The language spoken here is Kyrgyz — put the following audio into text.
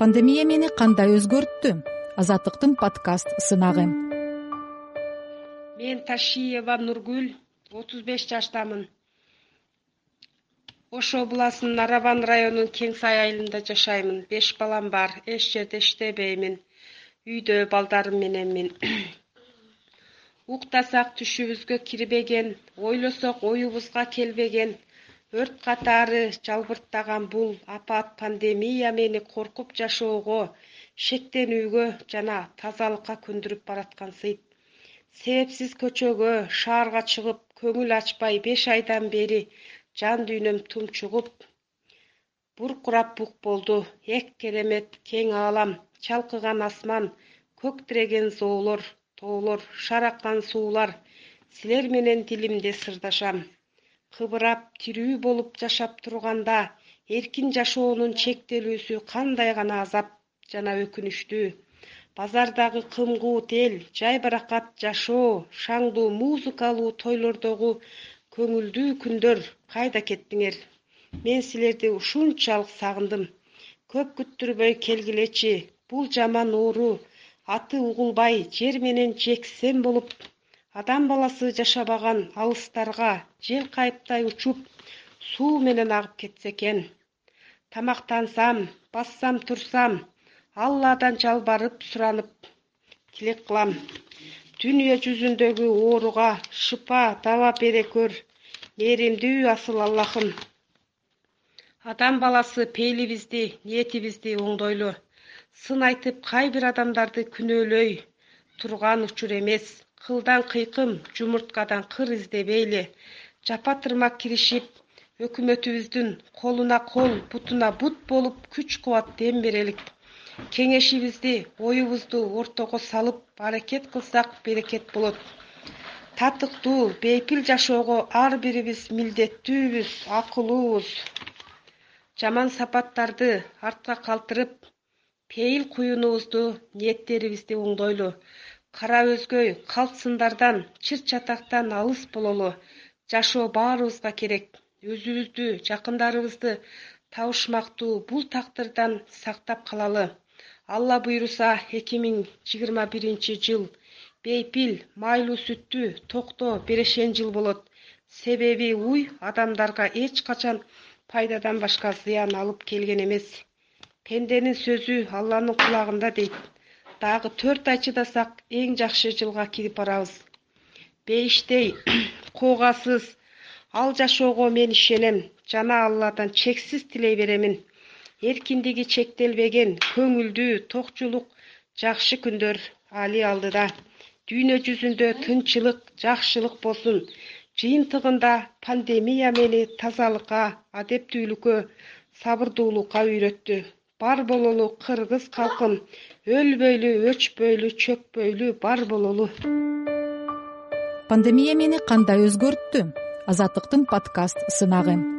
пандемия мени кандай өзгөрттү? Азаттыктын подкаст сынагы. Мен ташиева нургүл отуз беш жаштамын. Ош областынын нарабан районунун кең сай айылында жашаймын. Беш балам бар эч жерде иштебеймин. Үйдө балдарым мененмин уктасак түшүбүзгө кирбеген ойлосок оюбузга келбеген өрт катары жалбырттаган бул апат пандемия мени коркуп жашоого шектенүүгө жана тазалыкка көндүрүп бараткансыйт себепсиз көчөгө шаарга чыгып көңүл ачпай беш айдан бери жан дүйнөм тумчугуп буркурап бук болду. Эк керемет кең аалам чалкыган асман көктиреген зоолор тоолор шараккан суулар. Силер менен дилимде сырдашам кыбырап тирүү болуп жашап турганда эркин жашоонун чектелүүсү кандай гана азап жана өкүнүчтүү базардагы кым куут эл жайбаракат жашоо шаңдуу музыкалуу тойлордогу көңүлдүү күндөр кайда кеттиңер. Мен силерди ушунчалык сагындым. Көп күттүрбөй келгилечи бул жаман оору аты угулбай жер менен жексен болуп адам баласы жашабаган алыстарга жел кайыптай учуп суу менен агып кетсе экен. Тамактансам бассам турсам алладан жалбарып суранып тилек кылам. Дүйнө жүзүндөгү ооруга шыпа таба бере көр мээримдүү асыл аллахым. Адам баласы пейилибизди ниетибизди оңдойлу. Сын айтып кай бир адамдарды күнөөлөй турган учур эмес кылдан кыйкым жумурткадан кыр издебейли. Жапа тырмак киришип өкмөтүбүздүн колуна кол бутуна бут болуп күч кубат дем берелик. Кеңешибизди оюбузду ортого салып аракет кылсак берекет болот. Татыктуу бейпил жашоого ар бирибиз милдеттүүбүз акылуубуз. Жаман сапаттарды артка калтырып пейил куюнубузду ниеттерибизди оңдойлу кара өзгөй калп сындардан чыр чатактан алыс бололу. Жашоо баарыбызга керек. Өзүбүздү жакындарыбызды табышмактуу бул тактырдан сактап калалы. Алла буйруса эки миң жыйырма биринчи жыл бейпил майлуу сүттүү токто берешен жыл болот. Себеби уй адамдарга эч качан пайдадан башка зыян алып келген эмес. Пенденин сөзү алланын кулагында дейт дагы төрт ай чыдасак эң жакшы жылга кирип барабыз. Бейиштей куугасыз ал жашоого мен ишенем жана алладан чексиз тилей беремин. Эркиндиги чектелбеген көңүлдүү токчулук жакшы күндөр али алдыда. Дүйнө жүзүндө тынчылык жакшылык болсун. Жыйынтыгында пандемия мени тазалыкка адептүүлүккө сабырдуулукка үйрөттү бар бололу кыргыз калкым өлбөйлү өчпөйлү чөкпөйлү бар бололу. Пандемия мени кандай өзгөрттү? Азаттыктын подкаст сынагы